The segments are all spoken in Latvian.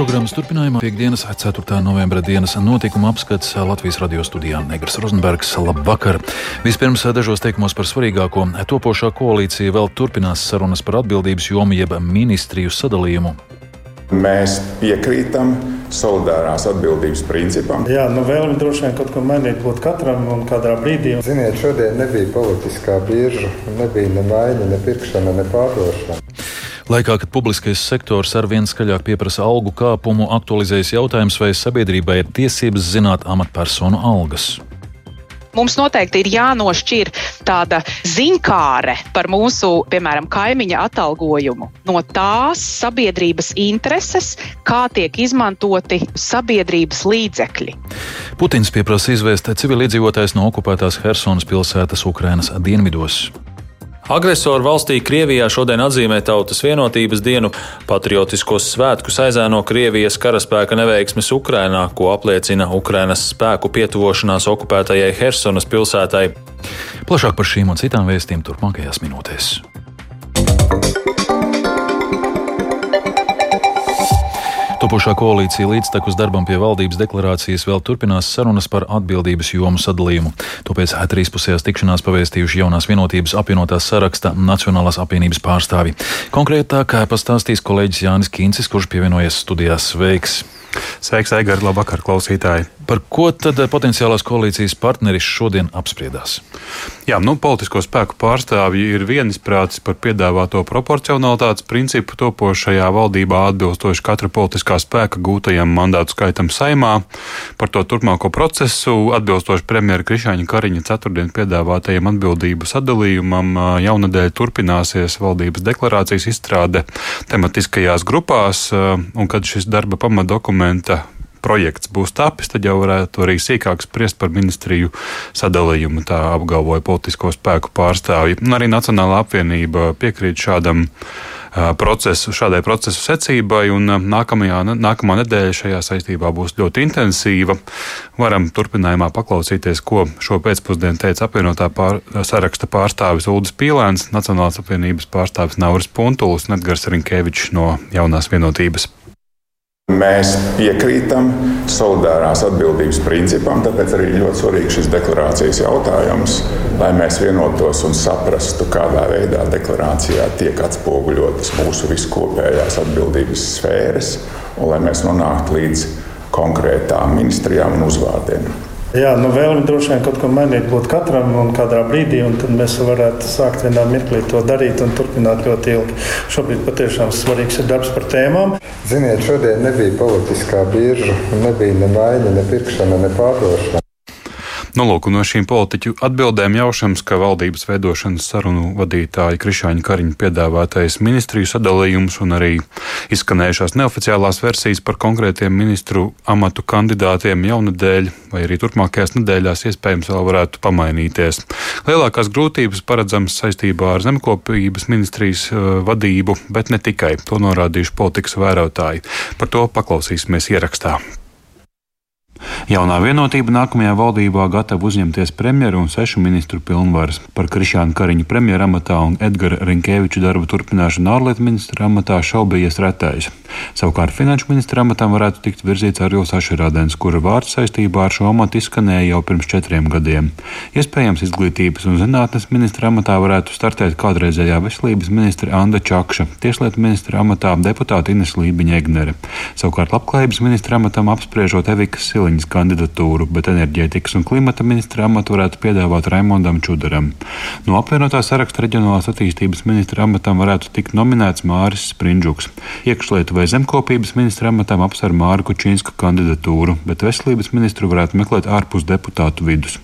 Programmas turpinājumā piekdienas 4. novembra dienas notikuma apskats Latvijas radio studijā Negras Rozenbergs. Labvakar! Vispirms dažos teikumos par svarīgāko. Topošā koalīcija vēl turpinās sarunas par atbildības jomu jeb ministriju sadalījumu. Mēs piekrītam solidārās atbildības principam. Jā, nu vēlme droši vien kaut ko mainīt būtu katram un kādā brīdī. Ziniet, šodien nebija politiskā birža, nebija ne maiņa, ne pirkšana, ne pārdošana. Laikā, kad publiskais sektors ar vien skaļāk pieprasa algu kāpumu, aktualizējas jautājums, vai sabiedrībai ir tiesības zināt amatpersonu algas. Mums noteikti ir jānošķir tāda zinkāre par mūsu, piemēram, kaimiņa atalgojumu no tās sabiedrības intereses, kā tiek izmantoti sabiedrības līdzekļi. Putins pieprasa izvēst civiliedzīvotājs no okupētās Helsonas pilsētas Ukrainas dienvidos. Agresoru valstī Krievijā šodien atzīmē Tautas vienotības dienu, patriotiskos svētkus aizēno Krievijas karaspēka neveiksmes Ukrainā, ko apliecina Ukrainas spēku pietuvošanās okupētajai Helsonas pilsētai. Plašāk par šīm un citām vēstījumiem turpmākajās minūtēs. Topošā koalīcija līdztekus darbam pie valdības deklarācijas vēl turpinās sarunas par atbildības jomu sadalījumu. Tāpēc trīspusējās tikšanās pavēstījuši jaunās vienotības apvienotās saraksta Nacionālās apvienības pārstāvi. Konkrētāk pastāstīs kolēģis Jānis Kīncis, kurš pievienojas studijās Sveiks! Sveiks, Eigars! Labvakar, klausītāji! Par ko tad potenciālās koalīcijas partneris šodien apspriedās? Jā, nu, politisko spēku pārstāvji ir vienisprātis par piedāvāto proporcionalitātes principu topošajā valdībā atbilstoši katra politiskā spēka gūtajam mandātu skaitam saimā. Par to turpmāko procesu atbilstoši premjera Krišāņa Kariņa ceturtdien piedāvātajam atbildību sadalījumam jaunadēļ turpināsies valdības deklarācijas izstrāde tematiskajās grupās, un kad šis darba pamatdokumenta projekts būs tapis, tad jau varētu arī sīkāk spriest par ministriju sadalījumu. Tā apgalvoja politisko spēku pārstāvji. Un arī Nacionāla apvienība piekrīt šādam procesu, šādai procesu secībai, un nākamajā, nākamā nedēļa šajā saistībā būs ļoti intensīva. Varam turpinājumā paklausīties, ko šo pēcpusdienu teica apvienotā pār, saraksta pārstāvis Ulris Pīlēns, Nacionālās apvienības pārstāvis Nauris Puntulis un Edgars Rinkevičs no jaunās vienotības. Mēs piekrītam solidārās atbildības principam, tāpēc arī ļoti svarīgs šis deklarācijas jautājums, lai mēs vienotos un saprastu, kādā veidā deklarācijā tiek atspoguļotas mūsu viskopējās atbildības sfēras, un lai mēs nonāktu līdz konkrētām ministrijām un uzvārdiem. Jā, nu vēlme droši vien kaut ko mainīt būtu katram un kādā brīdī, un tad mēs varētu sākt vienā mirklī to darīt un turpināt ļoti ilgi. Šobrīd patiešām svarīgs ir darbs par tēmām. Ziniet, šodien nebija politiskā birža, nebija ne maiņa, ne pirkšana, ne pārdošana. Nu, lūk, no šīm politiķu atbildēm jaušams, ka valdības veidošanas sarunu vadītāja Krišāņa Kariņa piedāvātais ministriju sadalījums un arī izskanējušās neoficiālās versijas par konkrētiem ministru amatu kandidātiem jaunadēļ vai arī turpmākajās nedēļās iespējams vēl varētu pamainīties. Lielākās grūtības paredzamas saistībā ar zemkopības ministrijas uh, vadību, bet ne tikai. To norādījuši politikas vērotāji. Par to paklausīsimies ierakstā. Jaunā vienotība nākamajā valdībā gatava uzņemties premjeru un sešu ministru pilnvaras. Par Krišānu Kariņu premjeru amatā un Edgara Rinkēviča darbu turpināšanu ārlietu ministra amatā šaubījies retais. Savukārt finanšu ministra amatam varētu tikt virzīts Arils Ašerādens, kura vārds saistībā ar šo amatu izskanēja jau pirms četriem gadiem. Iespējams, izglītības un zinātnes ministra amatā varētu startēt kādreizējā veselības ministra Anda Čakša, tieslietu ministra amatā deputāta Ines Lībiņa Egnere. Savukārt labklājības ministra amatam apspriežot Evikas Siliņas Valiņas kandidatūru, bet enerģētikas un klimata ministra amatu varētu piedāvāt Raimondam Čudaram. No apvienotā saraksta reģionālās attīstības ministra amatam varētu tikt nominēts Māris Sprindžuks. Iekšlietu vai zemkopības ministra amatam apsver Māru Kučīnska kandidatūru, bet veselības ministru varētu meklēt ārpus deputātu vidus.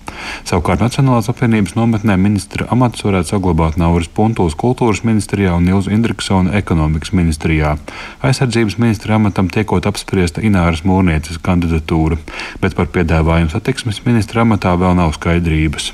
Savukārt Nacionālās apvienības nometnē ministra amats varētu saglabāt Nauris Puntuls kultūras ministrijā un Ilza Indriksona ekonomikas ministrijā. Aizsardzības ministra amatam tiekot apspriesta Ināras Mūrnieces kandidatūra bet par piedāvājumu satiksmes ministra amatā vēl nav skaidrības.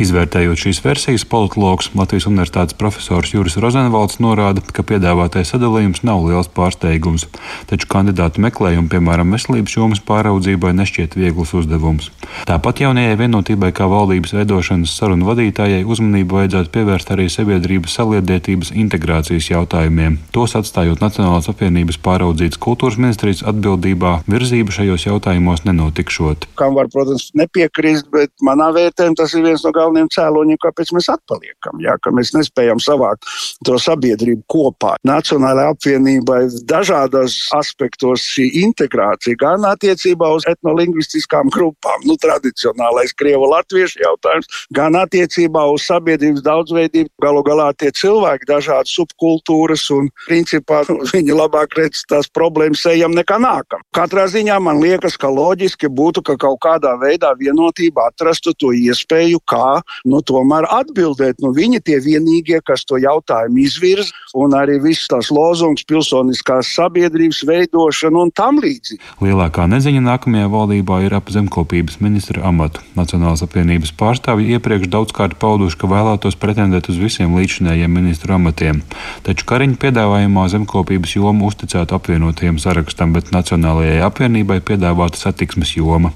Izvērtējot šīs versijas, politologs Latvijas Universitātes profesors Juris Rozenvalds norāda, ka piedāvātais sadalījums nav liels pārsteigums, taču kandidātu meklējumu, piemēram, veselības jomas pāraudzībai, nešķiet viegls uzdevums. Tāpat jaunajai vienotībai kā valdības veidošanas sarunu vadītājai uzmanību vajadzētu pievērst arī sabiedrības saliedētības integrācijas jautājumiem, tos atstājot Nacionālās apvienības pāraudzītas kultūras ministrijas atbildībā, virzība šajos jautājumos nenotikšot. Kam var, protams, nepiekrist, bet manā vērtējumā tas ir viens no galvenajiem cēloņiem, kāpēc mēs atpaliekam. Jā, ka mēs nespējam savākt to sabiedrību kopā. Nacionālajai apvienībai dažādos aspektos šī integrācija gan attiecībā uz etnolingvistiskām grupām, nu, tradicionālais krievu latviešu jautājums, gan attiecībā uz sabiedrības daudzveidību. Galu galā tie cilvēki, dažādas subkultūras un principā viņi labāk redz tās problēmas ejam nekā nākam. Katrā ziņā man liekas, ka loģiski būtu, ka kaut kādā veidā vienotība atrastu to iespēju, kā nu, tomēr atbildēt. Nu, viņi tie vienīgie, kas to jautājumu izvirza, un arī viss tās lozungs, pilsoniskās sabiedrības veidošana un tam līdzīgi. Lielākā neziņa nākamajā valdībā ir ap zemkopības ministra amatu. Nacionālās apvienības pārstāvji iepriekš daudzkārt pauduši, ka vēlētos pretendēt uz visiem līdzinējiem ministru amatiem. Taču Kariņa piedāvājumā zemkopības joma uzticēta apvienotajiem sarakstam, bet Nacionālajai apvienībai piedāvāta satiksmes joma.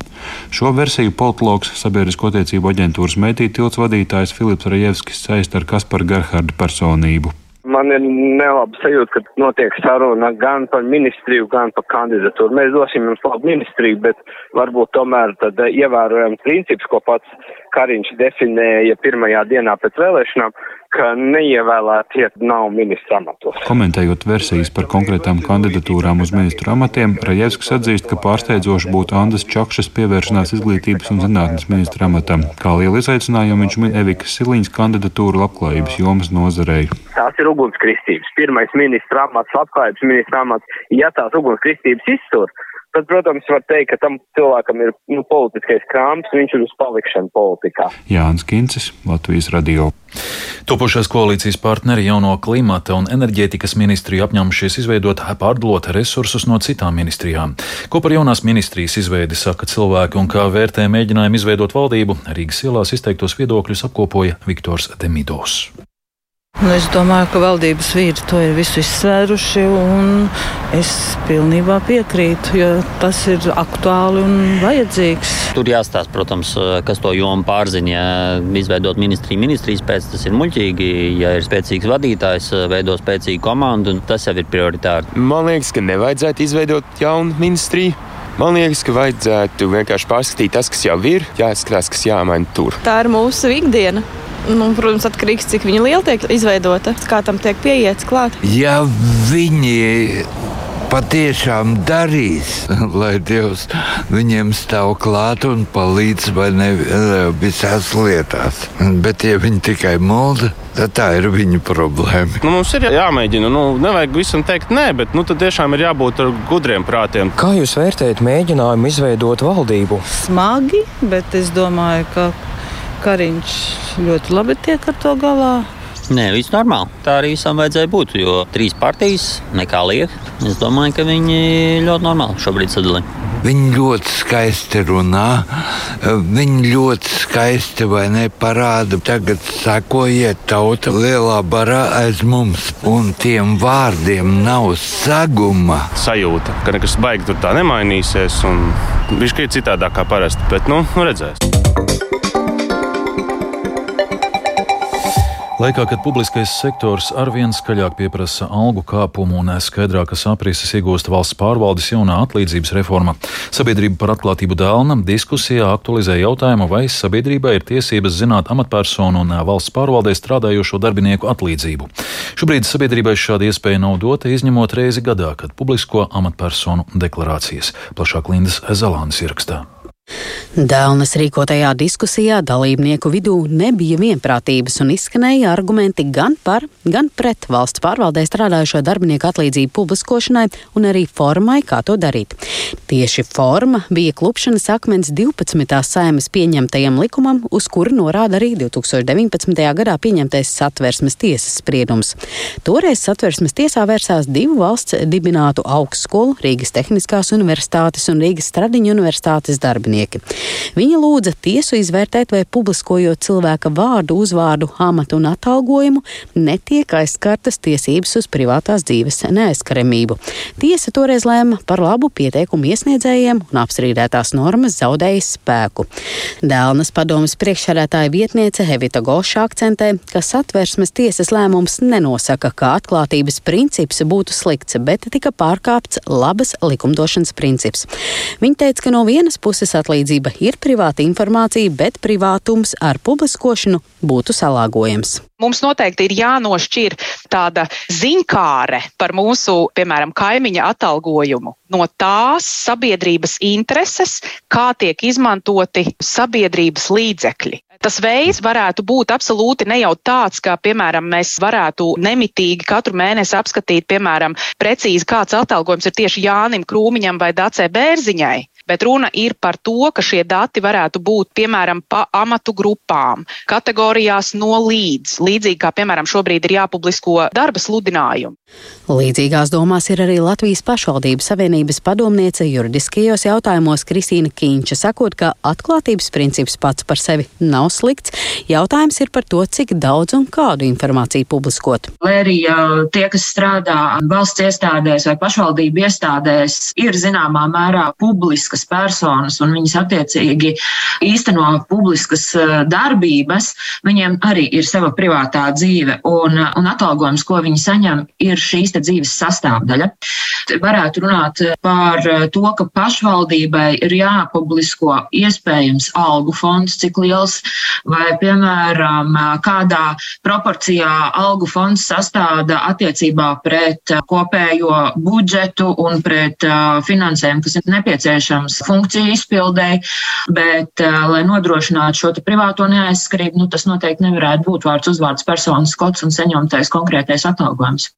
Šo versiju politologs sabiedrisko attiecību aģentūras mētī tilts vadītājs Filips Rajevskis saist ar Kasparu Gerhardu personību. Man ir nelaba sajūta, ka notiek saruna gan par ministriju, gan par kandidatūru. Mēs dosim jums labu ministriju, bet varbūt tomēr tad ievērojam principus, ko pats Kariņš definēja pirmajā dienā pēc vēlēšanām, ka neievēlētie nav ministra amatos. Komentējot versijas par konkrētām kandidatūrām uz ministru amatiem, Rajevskis atzīst, ka pārsteidzoši būtu Andas Čakšas pievēršanās izglītības un zinātnes ministra amatam. Kā lielu izaicinājumu viņš min Evikas Siliņas kandidatūru labklājības jomas nozarei. Tās ir ugunskristības. Pirmais ministra amats, labklājības ministra amats, ja tās ugunskristības iztur, tad, protams, var teikt, ka tam cilvēkam ir nu, politiskais krāms, viņš ir uz palikšanu politikā. Jānis Kincis, Latvijas radio. Topošās koalīcijas partneri jauno klimata un enerģētikas ministriju apņēmušies izveidot pārdalot resursus no citām ministrijām. Ko par jaunās ministrijas izveidi saka cilvēki un kā vērtē mēģinājumu izveidot valdību, Rīgas ielās izteiktos viedokļus apkopoja Viktors Demidovs. Nu, es domāju, ka valdības vīri to ir visu izsvēruši, un es pilnībā piekrītu, jo tas ir aktuāli un vajadzīgs. Tur jāstāsta, protams, kas to jomu pārzina. Ja izveidot ministriju ministrijas pēc, tas ir muļķīgi. Ja ir spēcīgs vadītājs, veido spēcīgu komandu, tas jau ir prioritāri. Man liekas, ka nevajadzētu izveidot jaunu ministriju. Man liekas, ka vajadzētu vienkārši pārskatīt tas, kas jau ir, jāskatās, kas jāmaina tur. Tā ir mūsu ikdiena. Nu, protams, atkarīgs no tā, cik liela tiek izveidota, kā tam tiek pieiets klāt. Ja viņi patiešām darīs, lai Dievs viņiem stāv klāt un palīdz vai ne visās lietās. Bet, ja viņi tikai mulda, tad tā ir viņu problēma. Nu, mums ir jāmēģina. Nu, nevajag visam teikt nē, bet nu, tad tiešām ir jābūt ar gudriem prātiem. Kā jūs vērtējat mēģinājumu izveidot valdību? Smagi, bet es domāju, ka Kariņš ļoti labi tiek ar to galā. Nē, viss normāli. Tā arī visam vajadzēja būt. Jo trīs partijas, nekā lieka. Es domāju, ka viņi ļoti normāli šobrīd sadalīja. Viņi ļoti skaisti runā, viņi ļoti skaisti vai neparāda. Tagad sekojiet tauta lielā barā aiz mums, un tiem vārdiem nav saguma. Sajūta, ka nekas baigi tur tā nemainīsies, un viņš ir citādāk kā parasti, bet nu, nu Laikā, kad publiskais sektors arvien skaļāk pieprasa algu kāpumu un skaidrākas aprises iegūst valsts pārvaldes jaunā atlīdzības reforma, sabiedrība par atklātību dēlna diskusijā aktualizē jautājumu, vai sabiedrībai ir tiesības zināt amatpersonu un valsts pārvaldē strādājošo darbinieku atlīdzību. Šobrīd sabiedrībai šāda iespēja nav dota, izņemot reizi gadā, kad publisko amatpersonu deklarācijas. Plašāk Lindas Zelānas ierakstā. Dēlnes rīkotajā diskusijā dalībnieku vidū nebija vienprātības un izskanēja argumenti gan par, gan pret valsts pārvaldē strādājušo darbinieku atlīdzību publiskošanai un arī formai, kā to darīt. Tieši forma bija klupšanas akmens 12. saimas pieņemtajam likumam, uz kuru norāda arī 2019. gadā pieņemtais satversmes tiesas spriedums. Toreiz satversmes tiesā vērsās divu valsts dibinātu augstskolu, Rīgas Tehniskās universitātes un Rīgas Stradiņu universitātes darbinieki. Viņa lūdza tiesu izvērtēt, vai publiskojot cilvēka vārdu, uzvārdu, amatu un atalgojumu, netiek aizskartas tiesības uz privātās dzīves neaizskaramību. Tiesa toreiz lēma par labu pieteikumu iesniedzējiem un apstrīdētās normas zaudējas spēku. Dēlnas padomas priekšsēdētāja vietniece Hevita Goša akcentē, ka satversmes tiesas lēmums nenosaka, ka atklātības princips būtu slikts, bet tika pārkāpts labas likumdošanas princips. Viņa teica, ka no vienas puses atlīdzība ir privāta informācija, bet privātums ar publiskošanu būtu salāgojams. Mums noteikti ir jānošķir tāda ziņkāre par mūsu, piemēram, kaimiņa atalgojumu no tās sabiedrības intereses, kā tiek izmantoti sabiedrības līdzekļi. Tas veids varētu būt absolūti ne jau tāds, ka, piemēram, mēs varētu nemitīgi katru mēnesi apskatīt, piemēram, precīzi kāds atalgojums ir tieši Jānim Krūmiņam vai Dacē Bērziņai bet runa ir par to, ka šie dati varētu būt piemēram pa amatu grupām, kategorijās no līdz, līdzīgi kā piemēram šobrīd ir jāpublisko darba sludinājumi. Līdzīgās domās ir arī Latvijas pašvaldības savienības padomniece juridiskajos jautājumos Kristīna Kīņša, sakot, ka atklātības princips pats par sevi nav slikts. Jautājums ir par to, cik daudz un kādu informāciju publiskot. Lai arī tie, kas strādā valsts iestādēs vai pašvaldību iestādēs, ir zināmā mērā publiskas personas un viņas attiecīgi īsteno publiskas darbības, viņiem arī ir sava privātā dzīve un, un atalgojums, ko viņi saņem, ir šīs dzīves sastāvdaļa. Varētu runāt par to, ka pašvaldībai ir jāpublisko iespējams algu fonds, cik liels, vai, piemēram, kādā proporcijā algu fonds sastāda attiecībā pret kopējo budžetu un pret finansējumu, kas ir nepieciešams funkciju izpildēji, bet, lai nodrošinātu šo privāto neaizskarību, nu, tas noteikti nevarētu būt vārds uzvārds personas kods un saņemtais konkrētais atalgojums.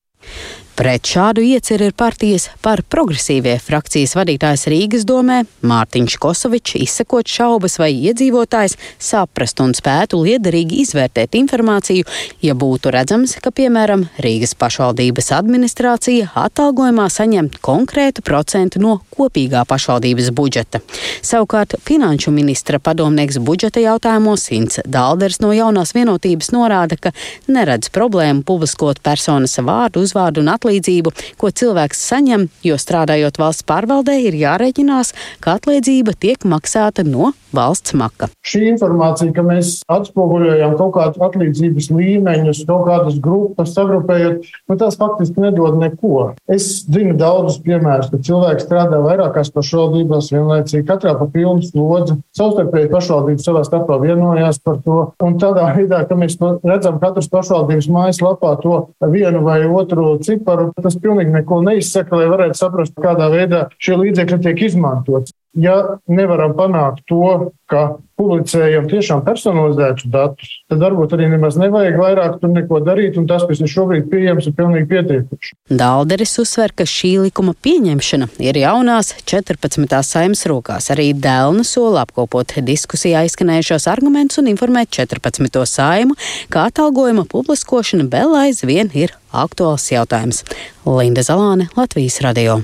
Pret šādu ieceru ir partijas par progresīvie frakcijas vadītājs Rīgas domē Mārtiņš Kosovičs izsakot šaubas, vai iedzīvotājs saprast un spētu liederīgi izvērtēt informāciju, ja būtu redzams, ka, piemēram, Rīgas pašvaldības administrācija atalgojumā saņem konkrētu procentu no kopīgā pašvaldības budžeta. Savukārt finanšu ministra padomnieks budžeta jautājumos Ints Dalders no jaunās vienotības norāda, ka neredz problēmu publiskot personas vārdu, uzvārdu un atlīdzību atlīdzību, ko cilvēks saņem, jo strādājot valsts pārvaldē ir jārēķinās, ka atlīdzība tiek maksāta no valsts maka. Šī informācija, ka mēs atspoguļojam kaut kādus atlīdzības līmeņus, kaut kādas grupas sagrupējot, nu, tas faktiski nedod neko. Es zinu daudzus piemērus, ka cilvēki strādā vairākās pašvaldībās vienlaicīgi, katrā pa pilnu slodzi. Savstarpēji pašvaldības savā starpā vienojās par to. Un tādā veidā, ka mēs redzam katras pašvaldības mājaslapā to vienu vai otru ciparu, vispār tas pilnīgi neko neizsaka, lai varētu saprast, kādā veidā šie līdzekļi tiek izmantoti. Ja nevaram panākt to, ka publicējam tiešām personalizētus datus, tad varbūt arī nemaz nevajag vairāk tur neko darīt, un tas, kas ir šobrīd pieejams, ir pilnīgi pietiekuši. Dalderis uzsver, ka šī likuma pieņemšana ir jaunās 14. saimnes rokās. Arī Dēlna sola apkopot diskusijā izskanējušos argumentus un informēt 14. saimu, ka atalgojuma publiskošana vēl aizvien ir aktuāls jautājums. Linda Zalāne, Latvijas radio.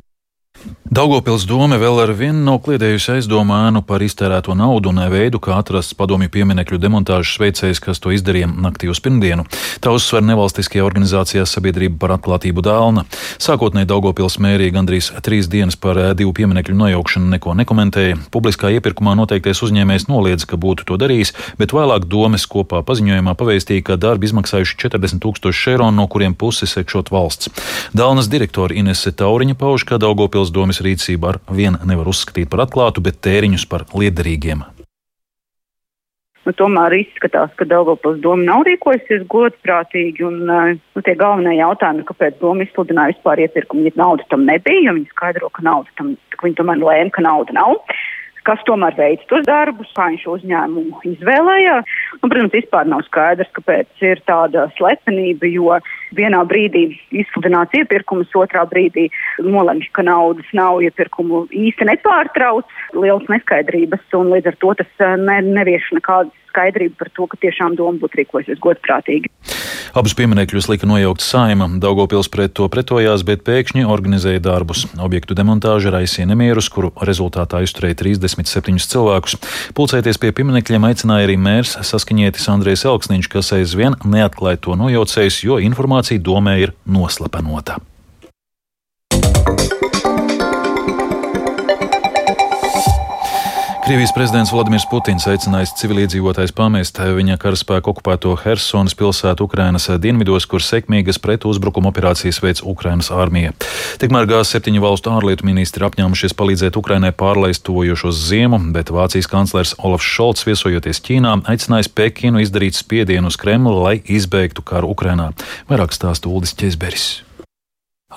Daugopils doma vēl ar vienu nav kliedējusi aizdomānu par iztērēto naudu un veidu, kā atrasts padomju pieminekļu demontāžas veicējs, kas to izdarīja naktī uz pirmdienu. Tā uzsver nevalstiskajā organizācijā Sabiedrība par atklātību dālna. Sākotnēji Daugopils mērīja gandrīz trīs dienas par divu pieminekļu nojaukšanu neko nekomentēja. Publiskā iepirkumā noteiktais uzņēmējs noliedz, ka būtu to darījis, bet vēlāk domes kopā paziņojumā pavēstīja, ka darbi izmaksājuši 40 tūkstoši eiro, no kuriem pusi sekšot valsts. Dālnas direktori Inese Tauriņa pauž, ka Daugopils domes Savienības rīcību ar vienu nevar uzskatīt par atklātu, bet tēriņus par liederīgiem. Nu, tomēr izskatās, ka Daugopils doma nav rīkojusies godprātīgi, un nu, tie galvenie jautājumi, kāpēc doma izsludināja vispār iepirkumu, ja nauda tam nebija, jo viņi skaidro, ka nauda tam, ka viņi tomēr lēma, ka nauda nav kas tomēr veic tos darbus, kā viņš uzņēmumu izvēlējās. Un, protams, vispār nav skaidrs, kāpēc ir tāda slepenība, jo vienā brīdī izsludināts iepirkums, otrā brīdī nolemj, ka naudas nav iepirkumu īsti nepārtrauc, liels neskaidrības, un līdz ar to tas eh, ne, nevieš nekādas skaidrību par to, ka tiešām doma būtu rīkojusies godprātīgi. Abus pieminekļus lika nojaukt saima. Daugopils pret to pretojās, bet pēkšņi organizēja darbus. Objektu demontāža raisīja nemierus, kuru rezultātā izturēja 37 cilvēkus. Pulcēties pie pieminekļiem aicināja arī mērs saskaņietis Andrejs Elksniņš, kas aizvien neatklāja to nojaucējs, jo informācija domē ir noslepenota. Krievijas prezidents Vladimirs Putins aicinājis civiliedzīvotājs pamest viņa karaspēku okupēto Helsonas pilsētu Ukrainas dienvidos, kur sekmīgas pretuzbrukuma operācijas veids Ukrainas armija. Tikmēr G7 valstu ārlietu ministri apņēmušies palīdzēt Ukrainai pārlaist tuvojošos ziemu, bet Vācijas kanclers Olafs Šolts viesojoties Ķīnā aicinājis Pekinu izdarīt spiedienu uz Kremlu, lai izbeigtu karu Ukrainā. Vairāk stāsta Uldis Česberis.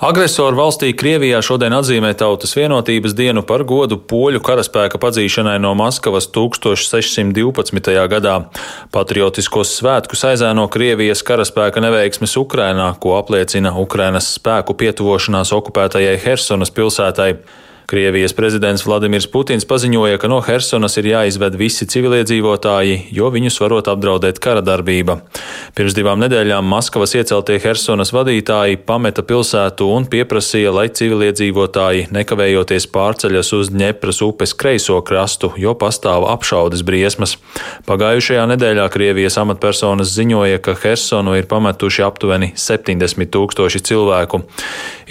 Agresoru valstī Krievijā šodien atzīmē Tautas vienotības dienu par godu poļu karaspēka padzīšanai no Maskavas 1612. gadā. Patriotiskos svētkus aizēno Krievijas karaspēka neveiksmes Ukrainā, ko apliecina Ukrainas spēku pietuvošanās okupētajai Hersonas pilsētai. Krievijas prezidents Vladimirs Putins paziņoja, ka no Helsonas ir jāizved visi civiliedzīvotāji, jo viņus varot apdraudēt kara darbība. Pirms divām nedēļām Maskavas ieceltie Helsonas vadītāji pameta pilsētu un pieprasīja, lai civiliedzīvotāji nekavējoties pārceļas uz Dņepras upes kreiso krastu, jo pastāv apšaudes briesmas. Pagājušajā nedēļā Krievijas amatpersonas ziņoja, ka Helsonu ir pametuši aptuveni 70 tūkstoši cilvēku.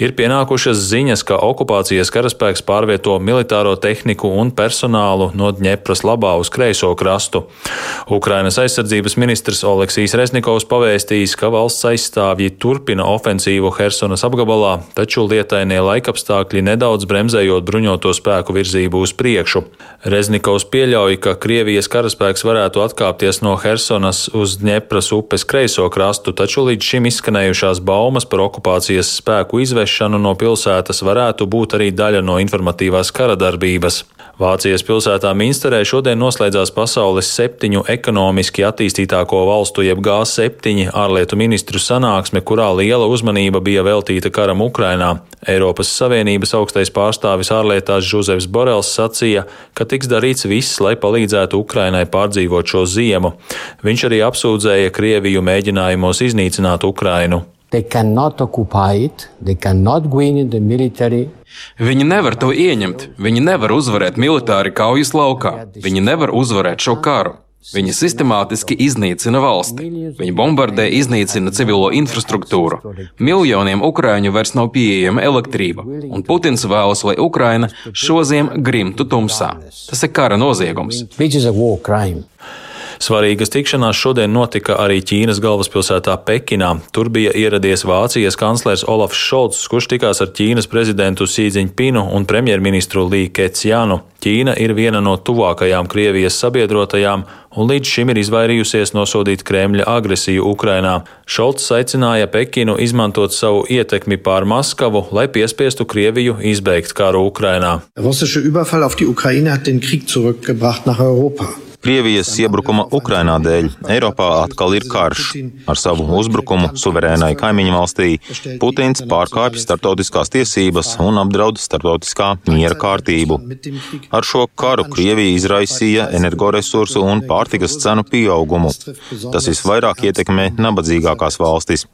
Ir pienākušas ziņas, ka okupācijas karaspēks pārvieto militāro tehniku un personālu no Dņepras labā uz kreiso krastu. Ukrainas aizsardzības ministrs Oleksijs Resnikovs pavēstījis, ka valsts aizstāvji turpina ofensīvu Hersonas apgabalā, taču lietainie laikapstākļi nedaudz bremzējot bruņoto spēku virzību uz priekšu. Reznikovs pieļauj, ka Krievijas karaspēks varētu atkāpties no Hersonas uz Dņepras upes kreiso krastu, taču līdz šim izskanējušās baumas par okupācijas spēku izvešanu no pilsētas varētu būt arī daļa no informatīvās kara darbības. Vācijas pilsētā Minsterē šodien noslēdzās pasaules septiņu ekonomiski attīstītāko valstu jeb G7 ārlietu ministru sanāksme, kurā liela uzmanība bija veltīta karam Ukrainā. Eiropas Savienības augstais pārstāvis ārlietās Žuzefs Borels sacīja, ka tiks darīts viss, lai palīdzētu Ukrainai pārdzīvot šo ziemu. Viņš arī apsūdzēja Krieviju mēģinājumos iznīcināt Ukrainu. They cannot occupy it, they cannot win in the military Viņi nevar to ieņemt, viņi nevar uzvarēt militāri kaujas laukā, viņi nevar uzvarēt šo karu. Viņi sistemātiski iznīcina valsti. Viņi bombardē, iznīcina civilo infrastruktūru. Miljoniem ukrāņu vairs nav pieejama elektrība, un Putins vēlas, lai Ukraina šoziem grimtu tumsā. Tas ir kara noziegums. Svarīgas tikšanās šodien notika arī Ķīnas galvaspilsētā Pekinā. Tur bija ieradies Vācijas kanclers Olafs Šolts, kurš tikās ar Ķīnas prezidentu Sīdziņpinu un premjerministru Lī Keciānu. Ķīna ir viena no tuvākajām Krievijas sabiedrotajām un līdz šim ir izvairījusies nosodīt Kremļa agresiju Ukrainā. Šolts aicināja Pekinu izmantot savu ietekmi pār Maskavu, lai piespiestu Krieviju izbeigt karu Ukrainā. Russische Überfall auf die Ukraine hat den Krieg zurückgebracht nach Europa. Krievijas iebrukuma Ukrainā dēļ Eiropā atkal ir karš. Ar savu uzbrukumu suverēnai kaimiņu valstī Putins pārkāpj starptautiskās tiesības un apdraud starptautiskā miera kārtību. Ar šo karu Krievija izraisīja energoresursu un pārtikas cenu pieaugumu. Tas visvairāk ietekmē nabadzīgākās valstis.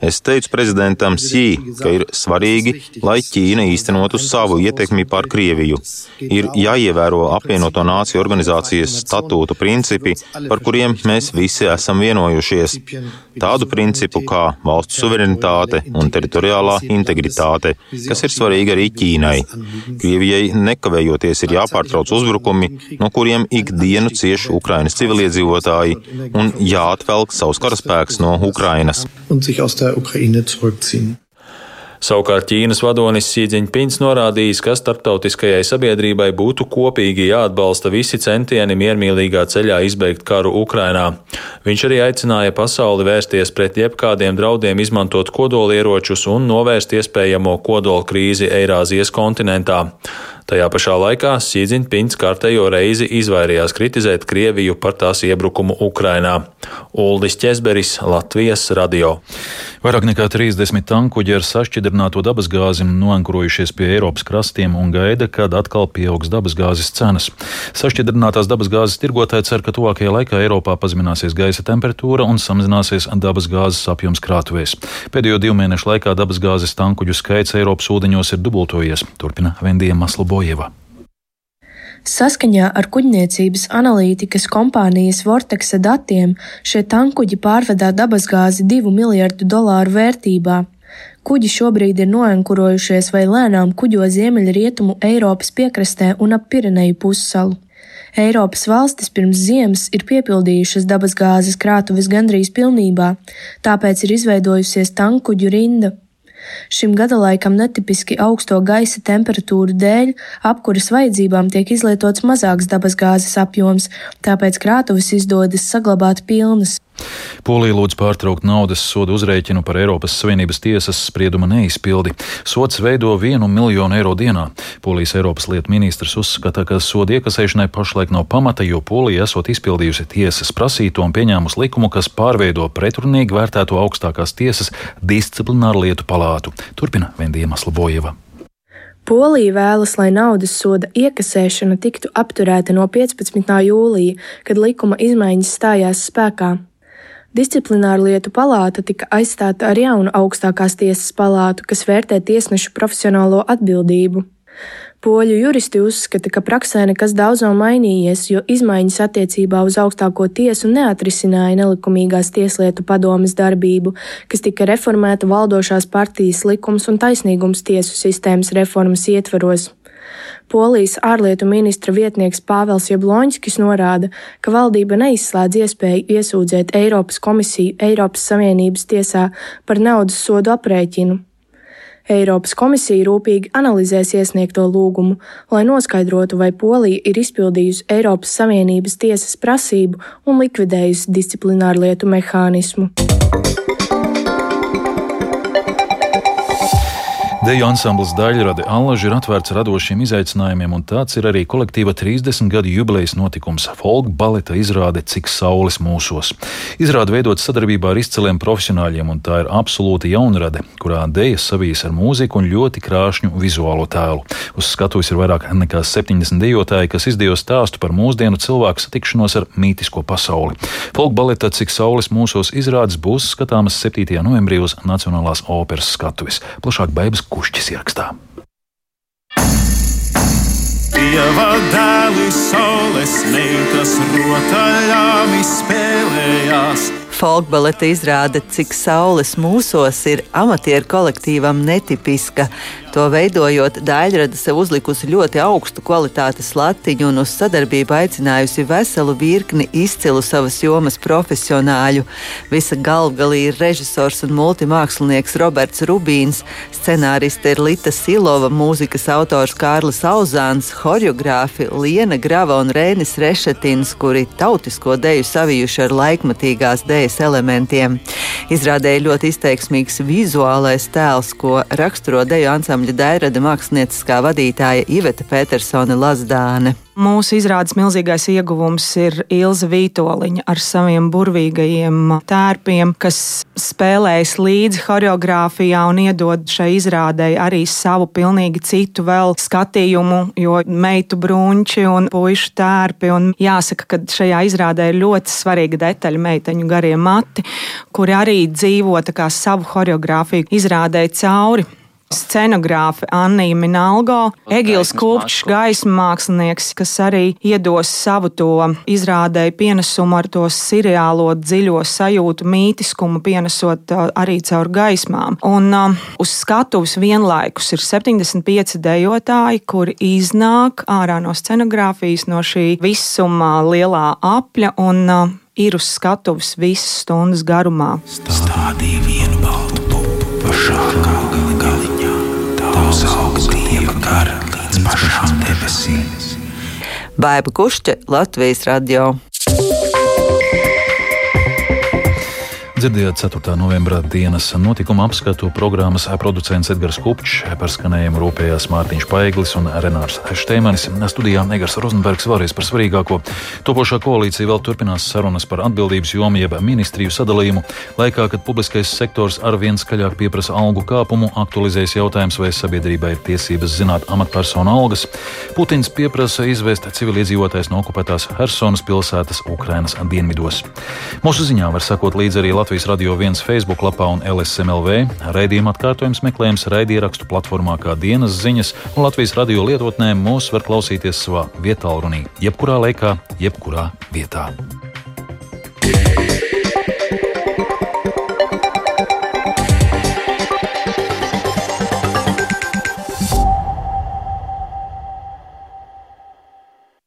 Es teicu prezidentam Sī, ka ir svarīgi, lai Ķīna īstenotu savu ietekmi pār Krieviju. Ir jāievēro apvienoto nāciju organizācijas statūtu principi, par kuriem mēs visi esam vienojušies. Tādu principu kā valstu suverenitāte un teritoriālā integritāte, kas ir svarīgi arī Ķīnai. Krievijai nekavējoties ir jāpārtrauc uzbrukumi, no kuriem ikdienu cieši Ukrainas civiliedzīvotāji un jāatvelk savus karaspēks no Ukrainas der Ukraine zurückziehen. Savukārt Ķīnas vadonis Sīdziņpins norādījis, ka starptautiskajai sabiedrībai būtu kopīgi jāatbalsta visi centieni miermīlīgā ceļā izbeigt karu Ukrainā. Viņš arī aicināja pasauli vērsties pret jebkādiem draudiem izmantot kodolieročus un novērst iespējamo kodolu krīzi Eirāzijas kontinentā. Tajā pašā laikā Sīdzinpins kārtējo reizi izvairījās kritizēt Krieviju par tās iebrukumu Ukrainā. Uldis Česberis, Latvijas radio. Vairāk nekā 30 tankuģi ar sašķidrināto dabasgāzi noankurojušies pie Eiropas krastiem un gaida, kad atkal pieaugs dabasgāzes cenas. Sašķidrinātās dabasgāzes tirgotāji cer, ka tuvākajā laikā Eiropā pazemināsies gaisa temperatūra un samazināsies dabasgāzes apjoms krātuvēs. Pēdējo divu mēnešu laikā dabasgāzes tankuģu skaits Eiropas ūdeņos ir dubultojies, turpina Vendija Maslobojeva. Saskaņā ar kuģniecības analītikas kompānijas Vortexa datiem šie tankuģi pārvedā dabasgāzi 2 miljardu dolāru vērtībā. Kuģi šobrīd ir noenkurojušies vai lēnām kuģo ziemeļrietumu Eiropas piekrastē un ap Pireneju pussalu. Eiropas valstis pirms ziemas ir piepildījušas dabasgāzes krātuves gandrīz pilnībā, tāpēc ir izveidojusies tankuģu rinda. Šim gadalaikam netipiski augsto gaisa temperatūru dēļ apkuras vajadzībām tiek izlietots mazāks dabasgāzes apjoms, tāpēc krātuves izdodas saglabāt pilnas. Polija lūdz pārtraukt naudas sodu uzrēķinu par Eiropas Savienības tiesas sprieduma neizpildi. Sots veido vienu miljonu eiro dienā. Polijas Eiropas lietu ministrs uzskata, ka soda iekasēšanai pašlaik nav pamata, jo Polija esot izpildījusi tiesas prasīto un pieņēmusi likumu, kas pārveido pretrunīgi vērtēto augstākās tiesas disciplināru lietu palātu. Turpina Vendija Maslabojeva. Polija vēlas, lai naudas soda iekasēšana tiktu apturēta no 15. jūlija, kad likuma izmaiņas stājās spēkā. Disciplināra lietu palāta tika aizstāta ar jaunu augstākās tiesas palātu, kas vērtē tiesnešu profesionālo atbildību. Poļu juristi uzskata, ka praksē nekas daudz nav mainījies, jo izmaiņas attiecībā uz augstāko tiesu neatrisināja nelikumīgās tieslietu padomes darbību, kas tika reformēta valdošās partijas likums un taisnīgums tiesu sistēmas reformas ietvaros. Polijas ārlietu ministra vietnieks Pāvels Jabloņskis norāda, ka valdība neizslēdz iespēju iesūdzēt Eiropas komisiju Eiropas Savienības tiesā par naudas sodu aprēķinu. Eiropas komisija rūpīgi analizēs iesniegto lūgumu, lai noskaidrotu, vai Polija ir izpildījusi Eiropas Savienības tiesas prasību un likvidējusi disciplinārlietu mehānismu. Deju ansamblis Daļrade Allaži ir atvērts radošiem izaicinājumiem, un tāds ir arī kolektīva 30 gadu jubilejas notikums - folk baleta izrāde Cik saules mūsos. Izrāde veidot sadarbībā ar izciliem profesionāļiem, un tā ir absolūti jaunrade, kurā dejas savijas ar mūziku un ļoti krāšņu vizuālo tēlu. Uz skatuves ir vairāk nekā 70 dejotāji, kas izdejo stāstu par mūsdienu cilvēku satikšanos ar mītisko pasauli. Folk baleta Cik saules mūsos izrādes būs skatāmas 7. novembrī uz Nacionālās operas skatuves. Plašāk Bēbas Kušķis ierakstā. Dieva dēli saules meitas rotaļām izspēlējās. Folkbaleta izrāde, cik saules mūsos ir amatieru kolektīvam netipiska. To veidojot, Daļrada sev uzlikusi ļoti augstu kvalitātes latiņu un uz sadarbību aicinājusi veselu virkni izcilu savas jomas profesionāļu. Visa galvgalī ir režisors un multimākslinieks Roberts Rubīns, scenāriste ir Lita Silova, mūzikas autors Kārlis Auzāns, horeogrāfi Liena Grava un Rēnis Rešetins, kuri tautisko deju savijuši ar laikmatīgās dejas elementiem. Izrādēja ļoti izteiksmīgs vizuālais tēls, ko raksturo deju ansambļa Dairada mākslinieckā vadītāja Iveta Petersone Lazdāne. Mūsu izrādes milzīgais ieguvums ir Ilza Vītoliņa ar saviem burvīgajiem tērpiem, kas spēlējas līdzi choreogrāfijā un iedod šai izrādē arī savu pilnīgi citu vēl skatījumu, jo meitu brunči un puišu tērpi. Un jāsaka, ka šajā izrādē ir ļoti svarīga detaļa meiteņu garie mati, kuri arī dzīvo savu choreogrāfiju izrādē cauri scenogrāfe Annija Minalgo, Egils Kupčs, gaismas mākslinieks, kas arī iedos savu to izrādēju pienesumu ar to seriālo dziļo sajūtu, mītiskumu, pienesot uh, arī caur gaismām. Un um, uz skatuves vienlaikus ir 75 dejotāji, kuri iznāk ārā no scenogrāfijas, no šī visuma lielā apļa un uh, ir uz skatuves visas stundas garumā. Stādīja vienu baltu pupu pašā galā uzaugs dieva gara līdz pašām debesīm. Baiba Kušķe, Latvijas radio. Dzirdējāt 4. novembra dienas notikuma apskatu programmas producents Edgars Kupčs, par skanējumu rūpējās Mārtiņš Paiglis un Renārs Šteimanis. Studijā Negars Rozenbergs varēs par svarīgāko. Topošā koalīcija vēl turpinās sarunas par atbildības jomu jeb ministriju sadalījumu, laikā, kad publiskais sektors arvien skaļāk pieprasa algu kāpumu, aktualizējas jautājums, vai sabiedrībai ir tiesības zināt amatpersonu algas. Putins pieprasa izvest civiliedzīvotājs no okupētās Hersonas pilsētas Ukrainas dienvidos. Mūsu ziņā var sakot līdzi arī Latvijas radio viens Facebook lapā un LSMLV. Raidījuma atkārtojums meklējams raidierakstu platformā kā dienas ziņas, un Latvijas radio lietotnē mūs var klausīties savā vietā, runī, jebkurā laikā, jebkurā vietā.